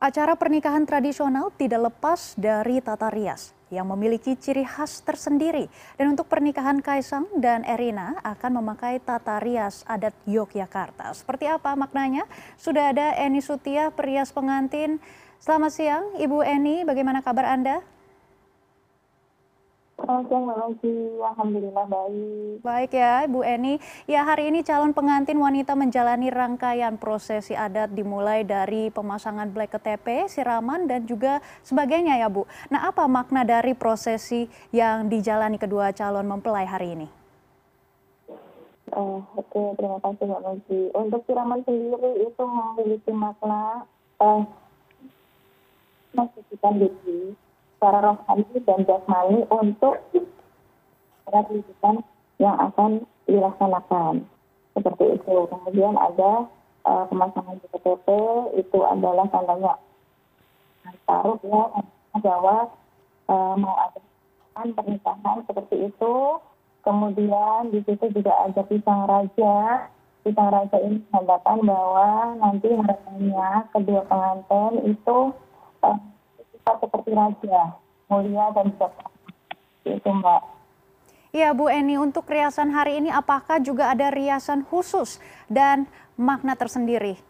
Acara pernikahan tradisional tidak lepas dari tata rias yang memiliki ciri khas tersendiri. Dan untuk pernikahan Kaisang dan Erina akan memakai tata rias adat Yogyakarta. Seperti apa maknanya? Sudah ada Eni Sutia, perias pengantin. Selamat siang, Ibu Eni. Bagaimana kabar Anda? Selamat siang Mbak Rosi, Alhamdulillah baik. Baik ya Bu Eni, ya hari ini calon pengantin wanita menjalani rangkaian prosesi adat dimulai dari pemasangan black KTP, siraman dan juga sebagainya ya Bu. Nah apa makna dari prosesi yang dijalani kedua calon mempelai hari ini? Uh, Oke, okay, terima kasih Mbak Rosi. Untuk siraman sendiri itu memiliki makna uh, mensucikan diri secara rohani dan jasmani untuk kehidupan yang akan dilaksanakan seperti itu. Kemudian ada uh, pemasangan KTP itu adalah tandanya taruh ya bahwa uh, mau ada pernikahan seperti itu. Kemudian di situ juga ada pisang raja. Pisang raja ini menandakan bahwa nanti harapannya kedua pengantin itu raja, mulia dan bijaksana. Itu Mbak. Iya Bu Eni, untuk riasan hari ini apakah juga ada riasan khusus dan makna tersendiri?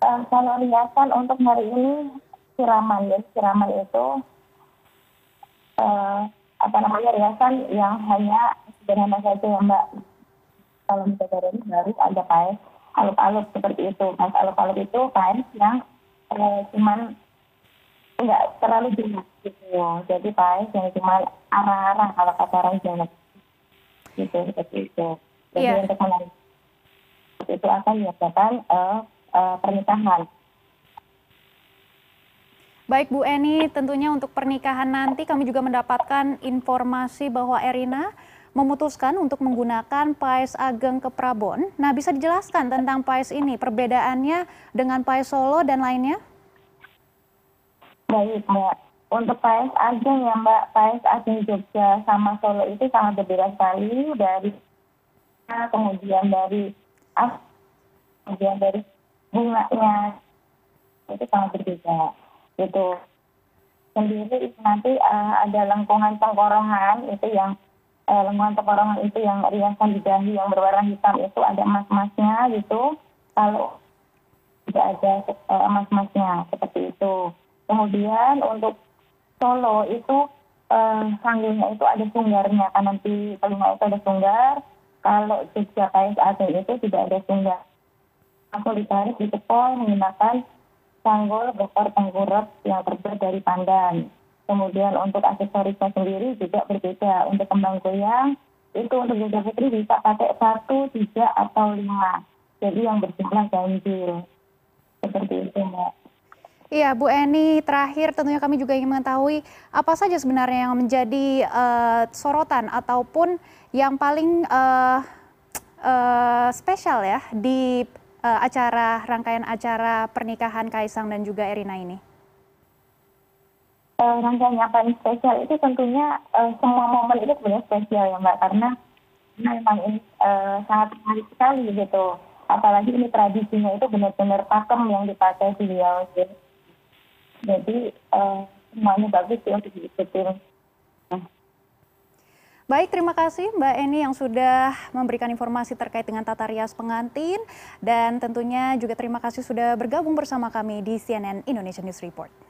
Uh, kalau riasan untuk hari ini siraman ya, siraman itu uh, apa namanya riasan yang hanya sederhana saja ya Mbak. Kalau misalnya ini baru ada paes alup-alup seperti itu. Mas alup-alup itu paes yang cuman nggak terlalu jelas gitu ya. Jadi paes yang cuma arah-arah kalau kata orang Jawa. Gitu, seperti itu. Jadi yeah. untuk menarik itu akan diadakan uh, uh, pernikahan. Baik Bu Eni, tentunya untuk pernikahan nanti kami juga mendapatkan informasi bahwa Erina memutuskan untuk menggunakan Pais Ageng ke Prabon. Nah, bisa dijelaskan tentang Pais ini, perbedaannya dengan Pais Solo dan lainnya? Baik, Mbak. Untuk Pais Ageng ya, Mbak, Pais Ageng Jogja sama Solo itu sangat berbeda sekali dari kemudian dari kemudian dari bunganya itu sangat berbeda. Itu sendiri nanti uh, ada lengkungan tengkorongan itu yang uh, lengkungan tengkorongan itu yang riasan di dahi yang berwarna hitam itu ada emas-emasnya gitu. Kalau tidak ada uh, emas-emasnya seperti itu. Kemudian untuk solo itu eh, sanggulnya itu ada sunggarnya kan nanti telinga itu ada sunggar. Kalau jogja KSAT itu tidak ada sunggar. Aku ditarik di cepol menggunakan sanggul bekor tengkurap yang terbuat dari pandan kemudian untuk aksesorisnya sendiri juga berbeda. Untuk kembang goyang itu untuk jogja putri bisa pakai satu tiga atau lima. Jadi yang berjumlah ganjil. Seperti itu mbak. Iya, Bu Eni, terakhir tentunya kami juga ingin mengetahui apa saja sebenarnya yang menjadi uh, sorotan ataupun yang paling uh, uh, spesial ya di uh, acara rangkaian acara pernikahan Kaisang dan juga Erina ini. Uh, rangkaian yang paling spesial itu tentunya uh, semua momen itu sebenarnya spesial ya Mbak karena memang ini uh, sangat menarik sekali gitu. Apalagi ini tradisinya itu benar-benar pakem yang dipakai beliau. Gitu jadi uh, semuanya bagus ya untuk diikutin. Nah. Baik, terima kasih Mbak Eni yang sudah memberikan informasi terkait dengan tata rias pengantin dan tentunya juga terima kasih sudah bergabung bersama kami di CNN Indonesia News Report.